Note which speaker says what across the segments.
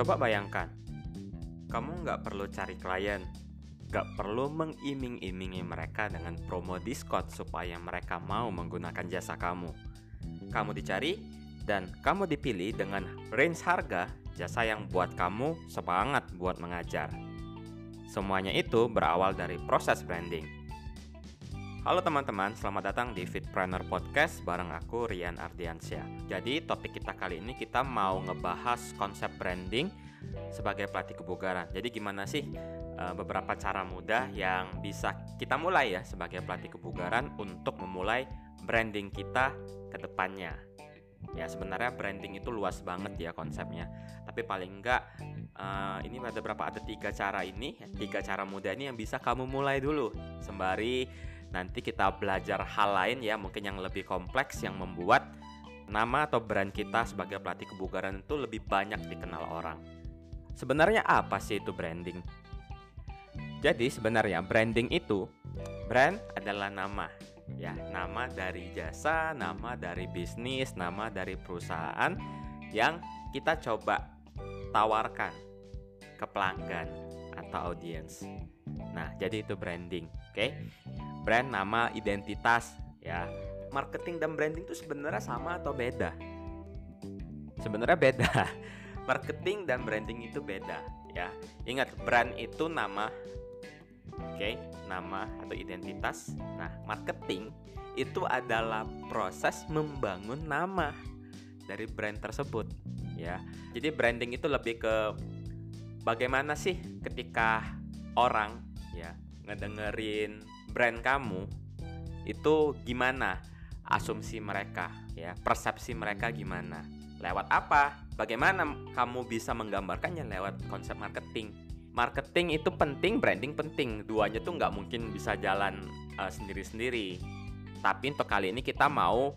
Speaker 1: Coba bayangkan, kamu nggak perlu cari klien, nggak perlu mengiming-imingi mereka dengan promo diskon supaya mereka mau menggunakan jasa kamu. Kamu dicari dan kamu dipilih dengan range harga jasa yang buat kamu semangat buat mengajar. Semuanya itu berawal dari proses branding. Halo teman-teman, selamat datang di Fitpreneur Podcast bareng aku Rian Ardiansyah. Jadi topik kita kali ini kita mau ngebahas konsep branding sebagai pelatih kebugaran. Jadi gimana sih uh, beberapa cara mudah yang bisa kita mulai ya sebagai pelatih kebugaran untuk memulai branding kita ke depannya. Ya sebenarnya branding itu luas banget ya konsepnya. Tapi paling enggak uh, ini ada berapa ada tiga cara ini, tiga cara mudah ini yang bisa kamu mulai dulu sembari nanti kita belajar hal lain ya mungkin yang lebih kompleks yang membuat nama atau brand kita sebagai pelatih kebugaran itu lebih banyak dikenal orang. Sebenarnya apa sih itu branding? Jadi sebenarnya branding itu brand adalah nama ya, nama dari jasa, nama dari bisnis, nama dari perusahaan yang kita coba tawarkan ke pelanggan atau audiens. Nah, jadi itu branding, oke? Okay? brand, nama, identitas, ya. Marketing dan branding itu sebenarnya sama atau beda? Sebenarnya beda. Marketing dan branding itu beda, ya. Ingat, brand itu nama Oke, okay, nama atau identitas. Nah, marketing itu adalah proses membangun nama dari brand tersebut, ya. Jadi branding itu lebih ke bagaimana sih ketika orang ya ngedengerin brand kamu itu gimana asumsi mereka ya persepsi mereka gimana? Lewat apa? Bagaimana kamu bisa menggambarkannya lewat konsep marketing? Marketing itu penting branding penting. Duanya tuh nggak mungkin bisa jalan uh, sendiri-sendiri. Tapi untuk kali ini kita mau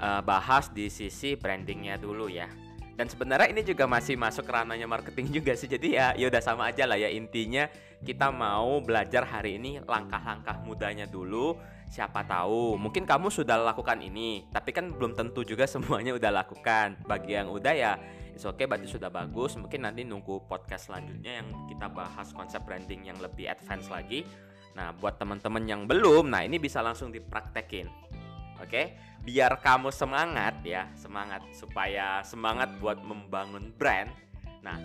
Speaker 1: uh, bahas di sisi brandingnya dulu ya dan sebenarnya ini juga masih masuk ranahnya marketing juga sih. Jadi ya ya udah sama aja lah ya. Intinya kita mau belajar hari ini langkah-langkah mudanya dulu. Siapa tahu mungkin kamu sudah lakukan ini tapi kan belum tentu juga semuanya udah lakukan. Bagi yang udah ya oke okay berarti sudah bagus. Mungkin nanti nunggu podcast selanjutnya yang kita bahas konsep branding yang lebih advance lagi. Nah buat teman-teman yang belum nah ini bisa langsung dipraktekin oke? Okay? biar kamu semangat ya semangat supaya semangat buat membangun brand. Nah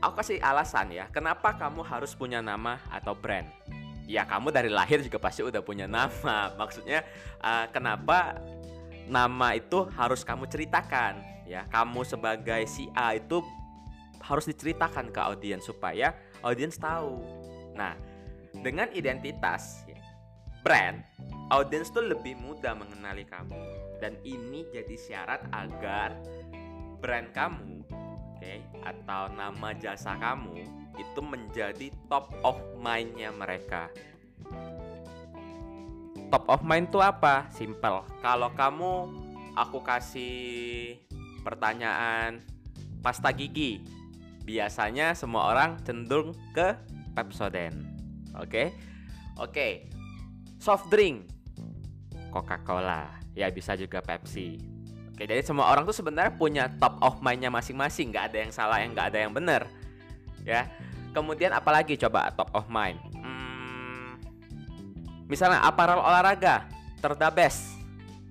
Speaker 1: aku kasih alasan ya? Kenapa kamu harus punya nama atau brand? Ya kamu dari lahir juga pasti udah punya nama. Maksudnya uh, kenapa nama itu harus kamu ceritakan? Ya kamu sebagai si A itu harus diceritakan ke audiens supaya audiens tahu. Nah dengan identitas brand audiens tuh lebih mudah mengenali kamu dan ini jadi syarat agar brand kamu oke okay, atau nama jasa kamu itu menjadi top of mindnya mereka top of mind tuh apa simple kalau kamu aku kasih pertanyaan pasta gigi biasanya semua orang cenderung ke Pepsodent oke okay? oke okay. soft drink Coca-Cola, ya bisa juga Pepsi. Oke, jadi semua orang tuh sebenarnya punya top of mind-nya masing-masing, nggak ada yang salah, yang nggak ada yang benar. Ya. Kemudian apalagi coba top of mind? Hmm, misalnya aparel olahraga terdabes.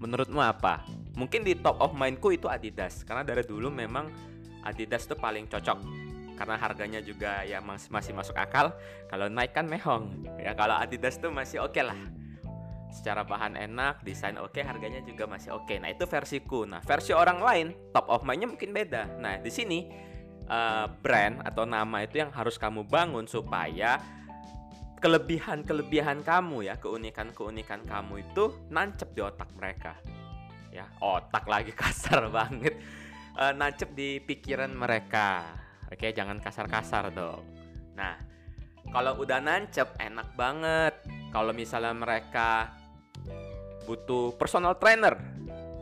Speaker 1: Menurutmu apa? Mungkin di top of mindku itu Adidas, karena dari dulu memang Adidas tuh paling cocok karena harganya juga ya masih masuk akal. Kalau naik kan mehong. Ya kalau Adidas tuh masih oke okay lah secara bahan enak, desain oke, okay, harganya juga masih oke. Okay. Nah, itu versiku. Nah, versi orang lain, top of mind-nya mungkin beda. Nah, di sini uh, brand atau nama itu yang harus kamu bangun supaya kelebihan-kelebihan kamu ya, keunikan-keunikan kamu itu nancep di otak mereka. Ya, otak lagi kasar banget. Uh, nancep di pikiran mereka. Oke, jangan kasar-kasar dong. Nah, kalau udah nancep enak banget. Kalau misalnya mereka butuh personal trainer.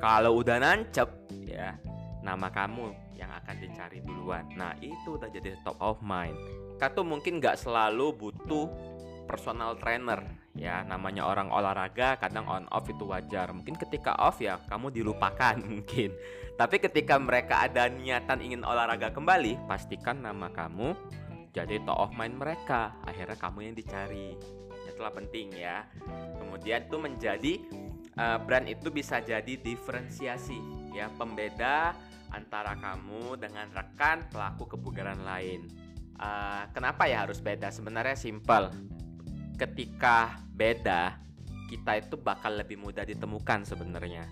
Speaker 1: Kalau udah nancep ya nama kamu yang akan dicari duluan. Nah itu udah jadi top of mind. Katu mungkin nggak selalu butuh personal trainer ya namanya orang olahraga kadang on off itu wajar mungkin ketika off ya kamu dilupakan mungkin tapi ketika mereka ada niatan ingin olahraga kembali pastikan nama kamu jadi top of mind mereka akhirnya kamu yang dicari itulah penting ya kemudian itu menjadi uh, brand itu bisa jadi diferensiasi ya pembeda antara kamu dengan rekan pelaku kebugaran lain uh, kenapa ya harus beda sebenarnya simple ketika beda, kita itu bakal lebih mudah ditemukan sebenarnya.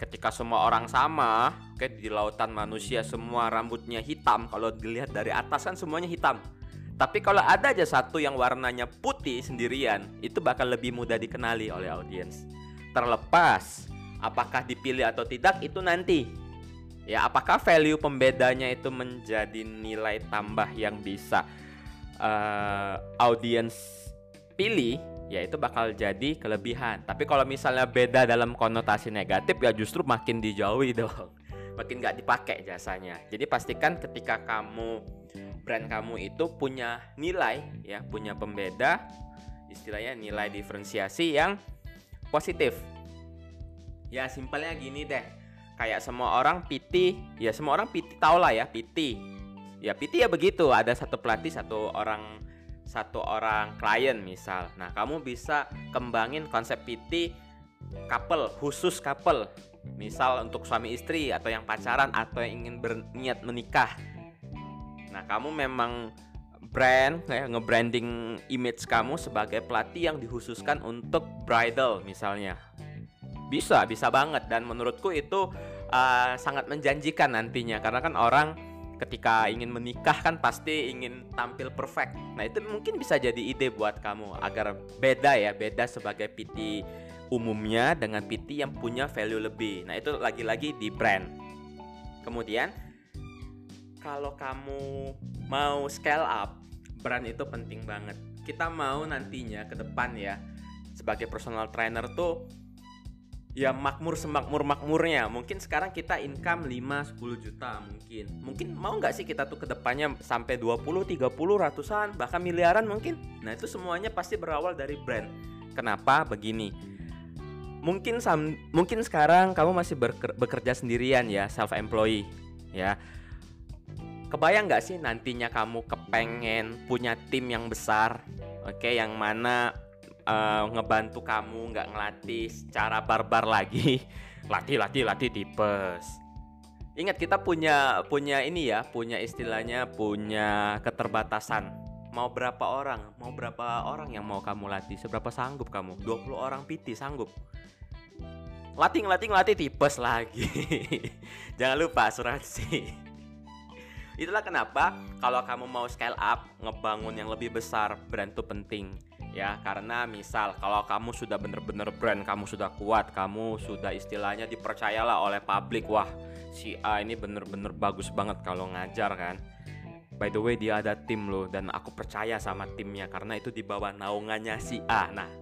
Speaker 1: Ketika semua orang sama, kayak di lautan manusia semua rambutnya hitam, kalau dilihat dari atas kan semuanya hitam. Tapi kalau ada aja satu yang warnanya putih sendirian, itu bakal lebih mudah dikenali oleh audiens. Terlepas apakah dipilih atau tidak itu nanti. Ya, apakah value pembedanya itu menjadi nilai tambah yang bisa uh, audiens pilih ya itu bakal jadi kelebihan. Tapi kalau misalnya beda dalam konotasi negatif ya justru makin dijauhi dong. Makin nggak dipakai jasanya. Jadi pastikan ketika kamu brand kamu itu punya nilai ya, punya pembeda istilahnya nilai diferensiasi yang positif. Ya simpelnya gini deh. Kayak semua orang PT, ya semua orang PT tau lah ya PT. Ya PT ya begitu, ada satu pelatih, satu orang satu orang klien misal. Nah, kamu bisa kembangin konsep PT couple, khusus couple. Misal untuk suami istri atau yang pacaran atau yang ingin berniat menikah. Nah, kamu memang brand kayak nge-branding image kamu sebagai pelatih yang dikhususkan untuk bridal misalnya. Bisa, bisa banget dan menurutku itu uh, sangat menjanjikan nantinya karena kan orang ketika ingin menikah kan pasti ingin tampil perfect. Nah, itu mungkin bisa jadi ide buat kamu agar beda ya, beda sebagai PT umumnya dengan PT yang punya value lebih. Nah, itu lagi-lagi di brand. Kemudian kalau kamu mau scale up, brand itu penting banget. Kita mau nantinya ke depan ya sebagai personal trainer tuh ya makmur semakmur makmurnya. Mungkin sekarang kita income 5 10 juta mungkin. Mungkin mau nggak sih kita tuh ke depannya sampai 20 30 ratusan bahkan miliaran mungkin? Nah itu semuanya pasti berawal dari brand. Kenapa? Begini. Mungkin sam mungkin sekarang kamu masih bekerja sendirian ya self employee ya kebayang nggak sih nantinya kamu kepengen punya tim yang besar? Oke okay, yang mana uh, ngebantu kamu nggak ngelatih secara barbar lagi? Latih latih latih tipes. Ingat kita punya punya ini ya punya istilahnya punya keterbatasan. Mau berapa orang mau berapa orang yang mau kamu latih? Seberapa sanggup kamu? 20 orang PT sanggup. Latih latih latih tipes lagi. Jangan lupa asuransi itulah kenapa kalau kamu mau scale up ngebangun yang lebih besar brand itu penting ya. Karena misal kalau kamu sudah bener-bener brand kamu sudah kuat kamu sudah istilahnya dipercayalah oleh publik wah si A ini bener-bener bagus banget kalau ngajar kan. By the way dia ada tim loh dan aku percaya sama timnya karena itu di bawah naungannya si A. Nah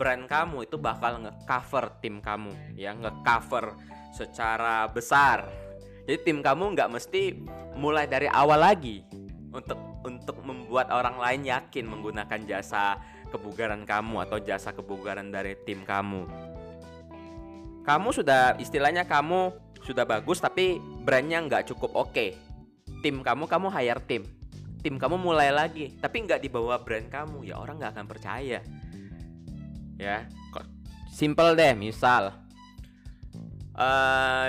Speaker 1: brand kamu itu bakal ngecover tim kamu ya. Ngecover secara besar jadi tim kamu nggak mesti mulai dari awal lagi untuk untuk membuat orang lain yakin menggunakan jasa kebugaran kamu atau jasa kebugaran dari tim kamu. Kamu sudah istilahnya kamu sudah bagus tapi brandnya nggak cukup oke. Okay. Tim kamu kamu hire tim, tim kamu mulai lagi tapi nggak dibawa brand kamu ya orang nggak akan percaya. Ya, simple deh misal uh,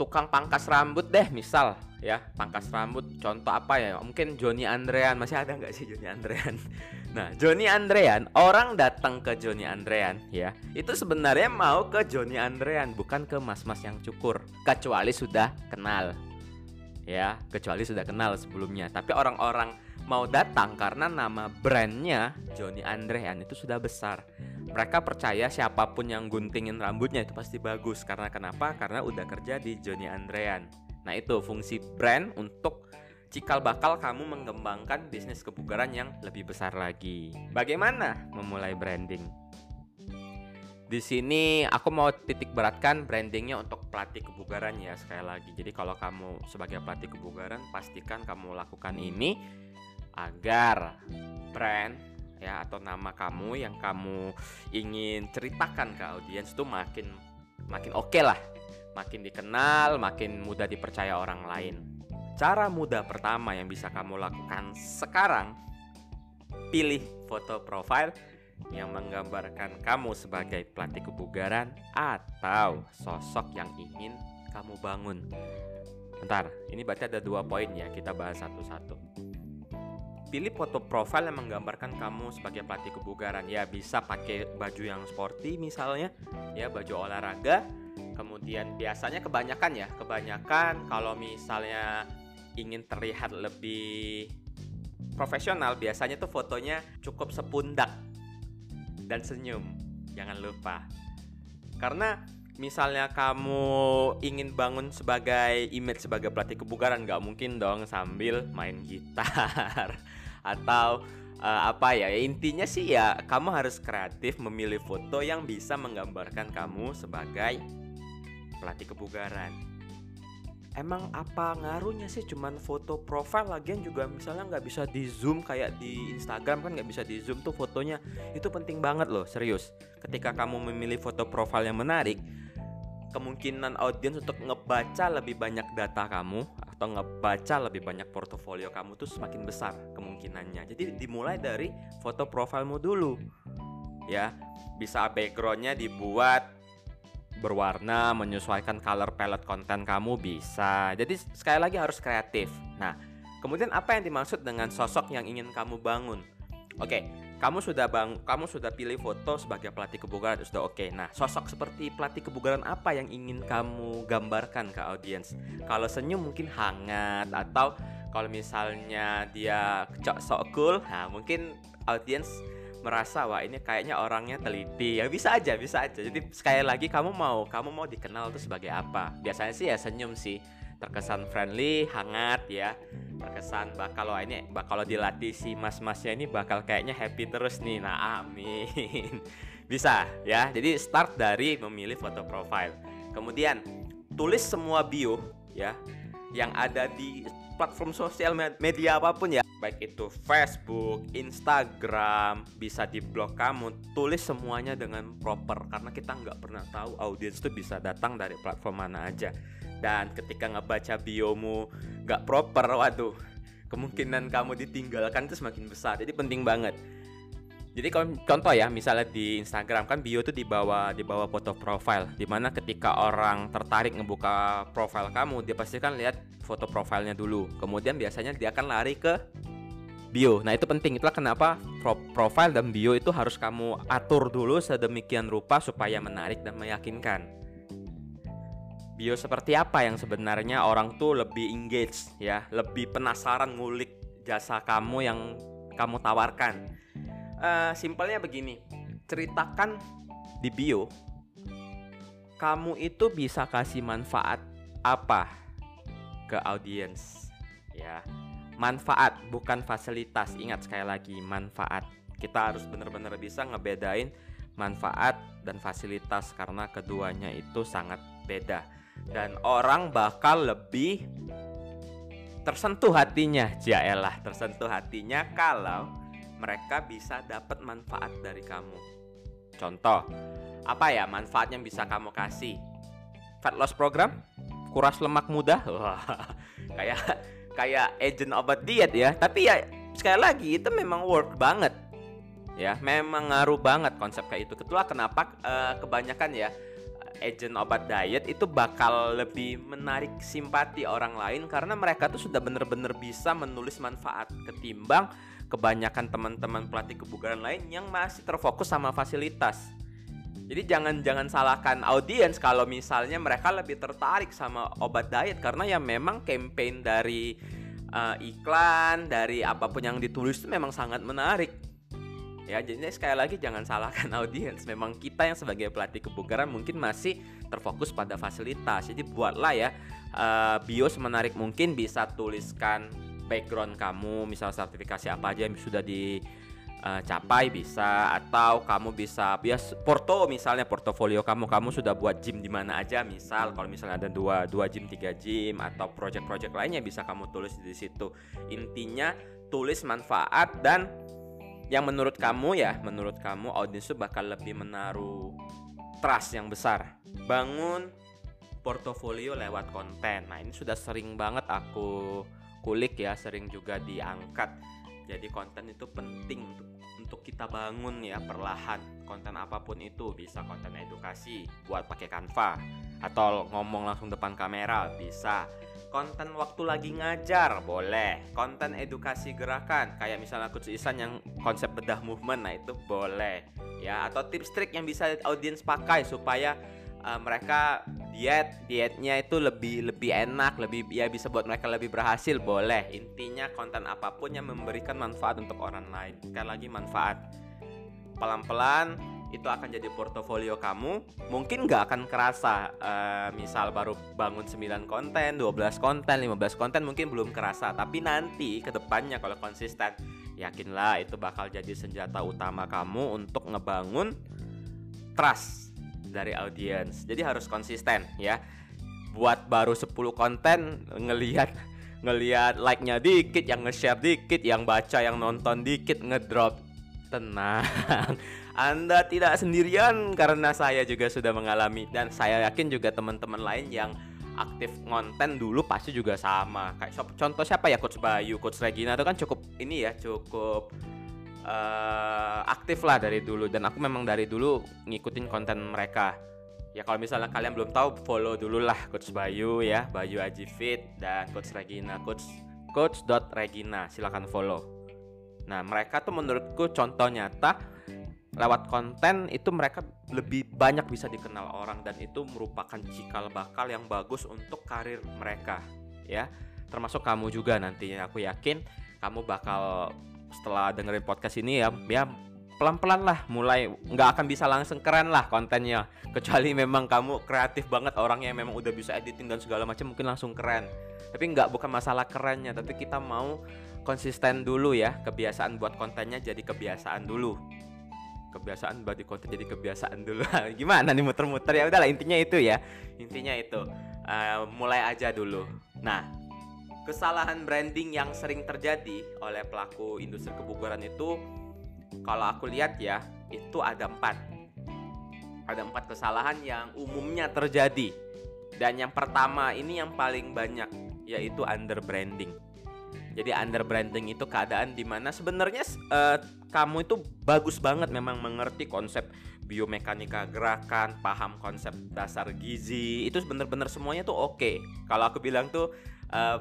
Speaker 1: tukang pangkas rambut deh misal ya pangkas rambut contoh apa ya mungkin Joni Andrean masih ada nggak sih Joni Andrean Nah, Joni Andrean, orang datang ke Joni Andrean ya, itu sebenarnya mau ke Joni Andrean, bukan ke mas-mas yang cukur, kecuali sudah kenal. Ya, kecuali sudah kenal sebelumnya. Tapi orang-orang mau datang karena nama brandnya Joni Andrean itu sudah besar. Mereka percaya siapa pun yang guntingin rambutnya itu pasti bagus. Karena kenapa? Karena udah kerja di Joni Andrean. Nah, itu fungsi brand untuk cikal bakal kamu mengembangkan bisnis kebugaran yang lebih besar lagi. Bagaimana memulai branding? Di sini aku mau titik beratkan brandingnya untuk pelatih kebugaran ya sekali lagi. Jadi kalau kamu sebagai pelatih kebugaran pastikan kamu lakukan ini agar brand ya atau nama kamu yang kamu ingin ceritakan ke audiens itu makin makin oke okay lah makin dikenal makin mudah dipercaya orang lain cara mudah pertama yang bisa kamu lakukan sekarang pilih foto profile yang menggambarkan kamu sebagai pelatih kebugaran atau sosok yang ingin kamu bangun. Bentar, ini berarti ada dua poin ya, kita bahas satu-satu. Pilih foto profil yang menggambarkan kamu sebagai pelatih kebugaran. Ya, bisa pakai baju yang sporty misalnya, ya baju olahraga. Kemudian biasanya kebanyakan ya, kebanyakan kalau misalnya ingin terlihat lebih profesional, biasanya tuh fotonya cukup sepundak dan senyum. Jangan lupa. Karena misalnya kamu ingin bangun sebagai image sebagai pelatih kebugaran nggak mungkin dong sambil main gitar atau uh, apa ya intinya sih ya kamu harus kreatif memilih foto yang bisa menggambarkan kamu sebagai pelatih kebugaran. Emang apa ngaruhnya sih cuman foto profile? Lagian juga misalnya nggak bisa di zoom kayak di Instagram kan nggak bisa di zoom tuh fotonya. Itu penting banget loh serius. Ketika kamu memilih foto profile yang menarik kemungkinan audiens untuk ngebaca lebih banyak data kamu atau ngebaca lebih banyak portofolio kamu tuh semakin besar kemungkinannya jadi dimulai dari foto profilmu dulu ya bisa backgroundnya dibuat berwarna, menyesuaikan color palette konten kamu bisa. Jadi sekali lagi harus kreatif. Nah, kemudian apa yang dimaksud dengan sosok yang ingin kamu bangun? Oke, kamu sudah bang, kamu sudah pilih foto sebagai pelatih kebugaran sudah oke. Nah, sosok seperti pelatih kebugaran apa yang ingin kamu gambarkan ke audiens? Kalau senyum mungkin hangat atau kalau misalnya dia sok cool, nah mungkin audiens merasa wah ini kayaknya orangnya teliti. Ya bisa aja bisa aja. Jadi sekali lagi kamu mau kamu mau dikenal tuh sebagai apa? Biasanya sih ya senyum sih. Terkesan friendly hangat ya terkesan bakal wah ini bakal dilatih si mas-masnya ini bakal kayaknya happy terus nih. Nah amin. Bisa ya. Jadi start dari memilih foto profile. Kemudian tulis semua bio ya yang ada di platform sosial media apa pun ya. Baik itu Facebook, Instagram, bisa di blog kamu, tulis semuanya dengan proper. Karena kita nggak pernah tahu audiens itu bisa datang dari platform mana aja. Dan ketika ngebaca biomu nggak proper, waduh, kemungkinan kamu ditinggalkan itu semakin besar. Jadi penting banget. Jadi contoh ya, misalnya di Instagram kan bio itu di bawah di bawah foto profile, di mana ketika orang tertarik ngebuka profile kamu, dia pasti kan lihat foto profilnya dulu. Kemudian biasanya dia akan lari ke bio. Nah itu penting. Itulah kenapa pro profile dan bio itu harus kamu atur dulu sedemikian rupa supaya menarik dan meyakinkan. Bio seperti apa yang sebenarnya orang tuh lebih engage ya, lebih penasaran ngulik jasa kamu yang kamu tawarkan. Uh, simpelnya begini. Ceritakan di bio kamu itu bisa kasih manfaat apa ke audiens ya? Manfaat bukan fasilitas. Ingat sekali lagi manfaat. Kita harus benar-benar bisa ngebedain manfaat dan fasilitas karena keduanya itu sangat beda dan orang bakal lebih tersentuh hatinya jaelah tersentuh hatinya kalau mereka bisa dapat manfaat dari kamu. Contoh, apa ya manfaat yang bisa kamu kasih? Fat loss program? Kuras lemak mudah? Wah, kayak kayak agent obat diet ya. Tapi ya sekali lagi itu memang work banget. Ya, memang ngaruh banget konsep kayak itu. Ketua kenapa uh, kebanyakan ya agent obat diet itu bakal lebih menarik simpati orang lain karena mereka tuh sudah bener-bener bisa menulis manfaat ketimbang kebanyakan teman-teman pelatih kebugaran lain yang masih terfokus sama fasilitas. Jadi jangan jangan salahkan audiens kalau misalnya mereka lebih tertarik sama obat diet karena ya memang campaign dari uh, iklan dari apa pun yang ditulis itu memang sangat menarik. Ya, jadi sekali lagi jangan salahkan audiens. Memang kita yang sebagai pelatih kebugaran mungkin masih terfokus pada fasilitas. Jadi buatlah ya uh, bio semenarik mungkin bisa tuliskan background kamu, misal sertifikasi apa aja yang sudah dicapai uh, bisa atau kamu bisa ya porto misalnya portofolio kamu kamu sudah buat gym di mana aja misal kalau misalnya ada dua dua gym tiga gym atau project-project lainnya bisa kamu tulis di situ intinya tulis manfaat dan yang menurut kamu ya menurut kamu audiens itu bakal lebih menaruh trust yang besar? Bangun portofolio lewat konten. Nah ini sudah sering banget aku kulik ya sering juga diangkat. Jadi konten itu penting untuk untuk kita bangun ya perlahan. Konten apa pun itu bisa konten edukasi buat pakai Canva atau ngomong langsung depan kamera bisa konten waktu lagi ngajar boleh. Konten edukasi gerakan kayak misalnya Coach Isan yang konsep bedah movement nah itu boleh. Ya atau tips trik yang bisa audiens pakai supaya uh, mereka diet dietnya itu lebih lebih enak lebih ya bisa buat mereka lebih berhasil boleh. Intinya konten apa pun yang memberikan manfaat untuk orang lain. Sekali lagi manfaat. Pelan-pelan itu akan jadi portofolio kamu mungkin nggak akan kerasa uh, misal baru bangun 9 konten 12 konten 15 konten mungkin belum kerasa tapi nanti ke depannya kalau konsisten yakinlah itu bakal jadi senjata utama kamu untuk ngebangun trust dari audiens jadi harus konsisten ya. Buat baru 10 konten ngelihat ngelihat like-nya dikit yang nge-share dikit yang baca yang nonton dikit ngedrop. Tenang anda tidak sendirian karena saya juga sudah mengalami dan saya yakin juga teman-teman lain yang aktif konten dulu pasti juga sama. Kayak contoh siapa ya Coach Bayu, Coach Regina itu kan cukup ini ya, cukup uh, aktif lah dari dulu dan aku memang dari dulu ngikutin konten mereka. Ya kalau misalnya kalian belum tahu follow dulu lah Coach Bayu ya, Bayu Aji Fit dan Coach Regina, Coach Coach Regina, silakan follow. Nah mereka tuh menurutku contoh nyata lewat konten itu mereka lebih banyak bisa dikenal orang dan itu merupakan cikal bakal yang bagus untuk karir mereka ya. Termasuk kamu juga nantinya aku yakin kamu bakal setelah dengerin podcast ini ya ya pelan-pelan lah mulai nggak akan bisa langsung keren lah kontennya. Kecuali memang kamu kreatif banget orangnya yang memang udah bisa editing dan segala macam mungkin langsung keren. Tapi nggak bukan masalah kerennya tapi kita mau konsisten dulu ya kebiasaan buat kontennya jadi kebiasaan dulu kebiasaan body content jadi kebiasaan dulu. Gimana nih muter-muter? Ya udahlah intinya itu ya. Intinya itu. Uh, mulai aja dulu. Nah kesalahan branding yang sering terjadi oleh pelaku industri kebugaran itu kalau aku lihat ya itu ada empat. Ada empat kesalahan yang umumnya terjadi. Dan yang pertama ini yang paling banyak yaitu under branding jadi under branding itu keadaan di mana sebenarnya uh, kamu itu bagus banget memang mengerti konsep biomekanika gerakan, paham konsep dasar gizi, itu bener-bener semuanya tuh oke. Okay. Kalau aku bilang tuh uh,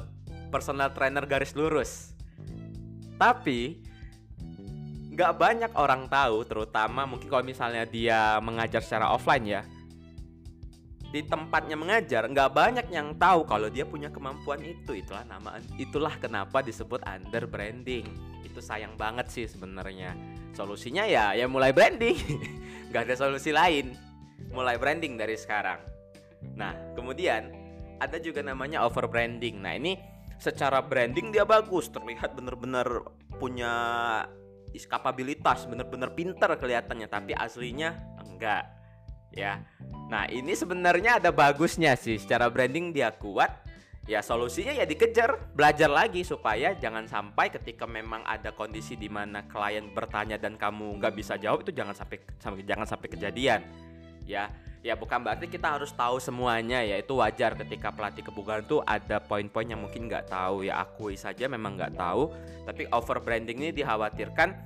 Speaker 1: personal trainer garis lurus. Tapi nggak banyak orang tahu, terutama mungkin kalau misalnya dia mengajar secara offline ya, di tempatnya mengajar nggak banyak yang tahu kalau dia punya kemampuan itu. Itulah nama itulah kenapa disebut under branding. Itu sayang banget sih sebenarnya. Solusinya ya ya mulai branding. Nggak ada solusi lain. Mulai branding dari sekarang. Nah kemudian ada juga namanya over branding. Nah ini secara branding dia bagus. Terlihat bener-bener punya kapabilitas bener-bener pinter kelihatannya. Tapi aslinya enggak ya. Nah, ini sebenarnya ada bagusnya sih. Secara branding dia kuat, ya solusinya ya dikejar, belajar lagi supaya jangan sampai ketika memang ada kondisi di mana klien bertanya dan kamu nggak bisa jawab itu jangan sampai, sampai jangan sampai kejadian. Ya, ya bukan berarti kita harus tahu semuanya ya. Itu wajar ketika pelatih kebugaran tuh ada poin-poin yang mungkin nggak tahu. Ya akui saja memang nggak tahu. Tapi over branding ini dikhawatirkan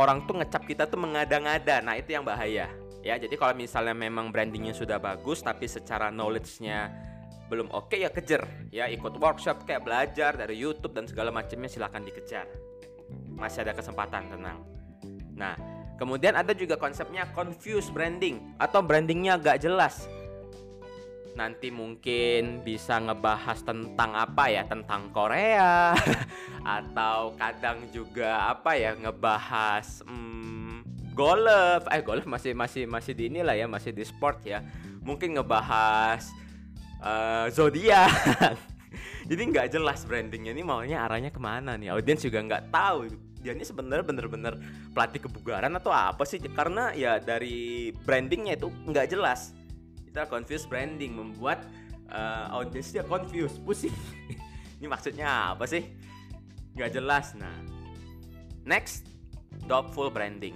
Speaker 1: orang tuh ngecap kita tuh mengada-ngada. Nah itu yang bahaya ya jadi kalau misalnya memang brandingnya sudah bagus tapi secara knowledge-nya belum oke okay, ya kejar. Ya ikut workshop kayak belajar dari YouTube dan segala macamnya silahkan dikejar. Masih ada kesempatan tenang. Nah kemudian ada juga konsepnya confuse branding atau brandingnya gak jelas. Nanti mungkin bisa ngebahas tentang apa ya? Tentang Korea. Atau kadang juga apa ya? Ngebahas hmm, golf. Eh golf masih masih masih di inilah ya masih di sport ya. Mungkin ngebahas uh, zodiak. Jadi nggak jelas brandingnya. Ini maunya arahnya ke mana nih? Audiens juga nggak tahu. Dia ini sebenarnya bener-bener pelatih kebugaran atau apa sih? Karena ya dari brandingnya itu nggak jelas. Kita confuse branding membuat uh, audiensnya confuse pusing. Ini maksudnya apa sih? Nggak jelas. Nah Next, doubtful branding.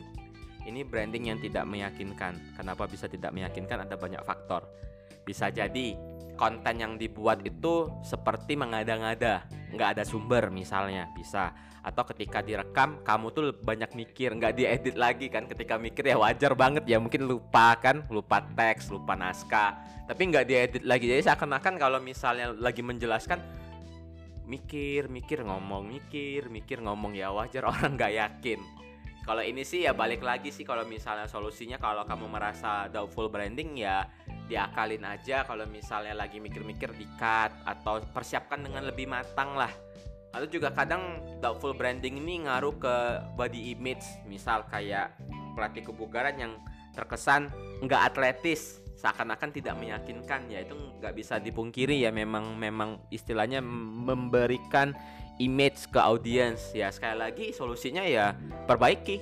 Speaker 1: Ini branding yang tidak meyakinkan. Kenapa bisa tidak meyakinkan? Ada banyak faktor. Bisa jadi konten yang dibuat itu seperti mengada-ngada, nggak ada sumber misalnya, bisa. Atau ketika direkam, kamu tuh banyak mikir, nggak diedit lagi kan? Ketika mikir ya wajar banget ya, mungkin lupa kan, lupa teks, lupa naskah, tapi nggak diedit lagi. Jadi seakan-akan kalau misalnya lagi menjelaskan, mikir, mikir ngomong, mikir, mikir ngomong ya wajar orang nggak yakin kalau ini sih ya balik lagi sih kalau misalnya solusinya kalau kamu merasa doubtful branding ya diakalin aja. Kalau misalnya lagi mikir-mikir di cut atau persiapkan dengan lebih matang lah. Atau juga kadang doubtful branding ini ngaruh ke body image. Misal kayak pelatih kebugaran yang terkesan nggak atletis seakan-akan tidak meyakinkan. Ya itu nggak bisa dipungkiri ya memang memang istilahnya memberikan image ke audiens. Ya sekali lagi solusinya ya perbaiki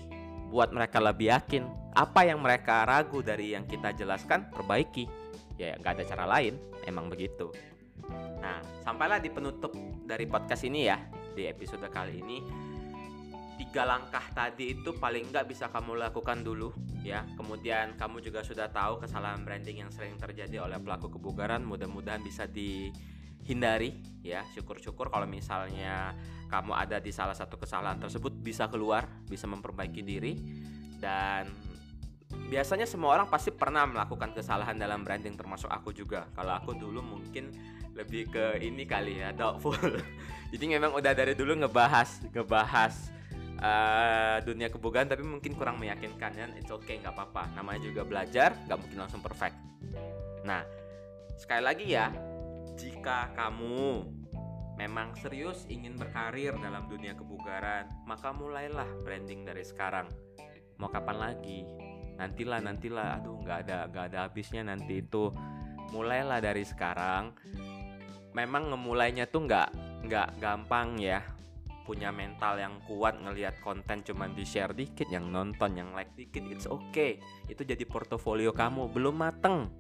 Speaker 1: buat mereka lebih yakin. Apa yang mereka ragu dari yang kita jelaskan perbaiki. Ya nggak ada cara lain. Emang begitu. Nah sampailah di penutup dari podcast ini ya di episode kali ini. Tiga langkah tadi itu paling nggak bisa kamu lakukan dulu ya. Kemudian kamu juga sudah tahu kesalahan branding yang sering terjadi oleh pelaku kebugaran. Mudah-mudahan bisa di hindari ya. Syukur-syukur kalau misalnya kamu ada di salah satu kesalahan tersebut bisa keluar bisa memperbaiki diri. Dan biasanya semua orang pasti pernah melakukan kesalahan dalam branding termasuk aku juga. Kalau aku dulu mungkin lebih ke ini kali ya doubtful. Jadi memang udah dari dulu ngebahas ngebahas uh, dunia kebugaran tapi mungkin kurang meyakinkan dan it's okay nggak apa-apa. Namanya juga belajar nggak mungkin langsung perfect. Nah sekali lagi ya jika kamu memang serius ingin berkarir dalam dunia kebugaran, maka mulailah branding dari sekarang. Mau kapan lagi? Nantilah, nantilah. Aduh, nggak ada, nggak ada habisnya nanti itu. Mulailah dari sekarang. Memang ngemulainya tuh nggak, nggak gampang ya. Punya mental yang kuat ngelihat konten cuman di share dikit, yang nonton, yang like dikit, it's okay. Itu jadi portofolio kamu belum mateng.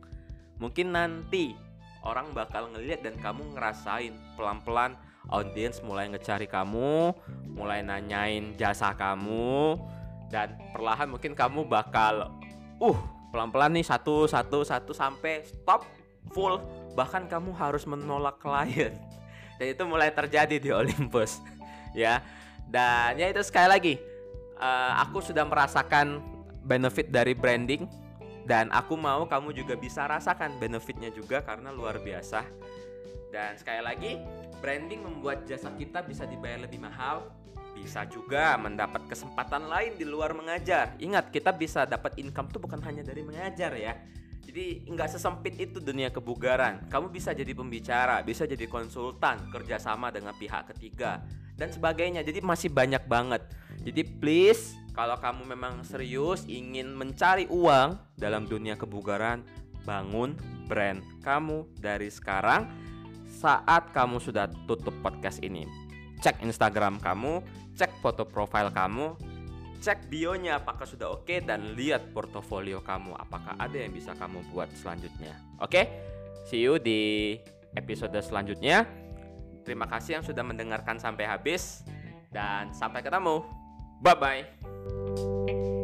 Speaker 1: Mungkin nanti orang bakal ngeliat dan kamu ngerasain. Pelan-pelan audiens mulai ngecari kamu, mulai nanyain jasa kamu dan perlahan mungkin kamu bakal uh pelan-pelan nih satu satu satu sampai stop full. Bahkan kamu harus menolak klien. Dan itu mulai terjadi di Olympus ya. Dan ya itu sekali lagi uh, aku sudah merasakan benefit dari branding dan aku mau kamu juga bisa rasakan benefitnya juga karena luar biasa. Dan sekali lagi, branding membuat jasa kita bisa dibayar lebih mahal, bisa juga mendapat kesempatan lain di luar mengajar. Ingat, kita bisa dapat income tuh bukan hanya dari mengajar ya. Jadi nggak sesempit itu dunia kebugaran. Kamu bisa jadi pembicara, bisa jadi konsultan, kerjasama dengan pihak ketiga, dan sebagainya. Jadi masih banyak banget. Jadi please kalau kamu memang serius ingin mencari uang dalam dunia kebugaran, bangun brand kamu dari sekarang saat kamu sudah tutup podcast ini. Cek Instagram kamu, cek foto profile kamu, cek bionya apakah sudah oke okay, dan lihat portofolio kamu apakah ada yang bisa kamu buat selanjutnya. Oke? Okay? See you di episode selanjutnya. Terima kasih yang sudah mendengarkan sampai habis dan sampai ketemu. Bye bye.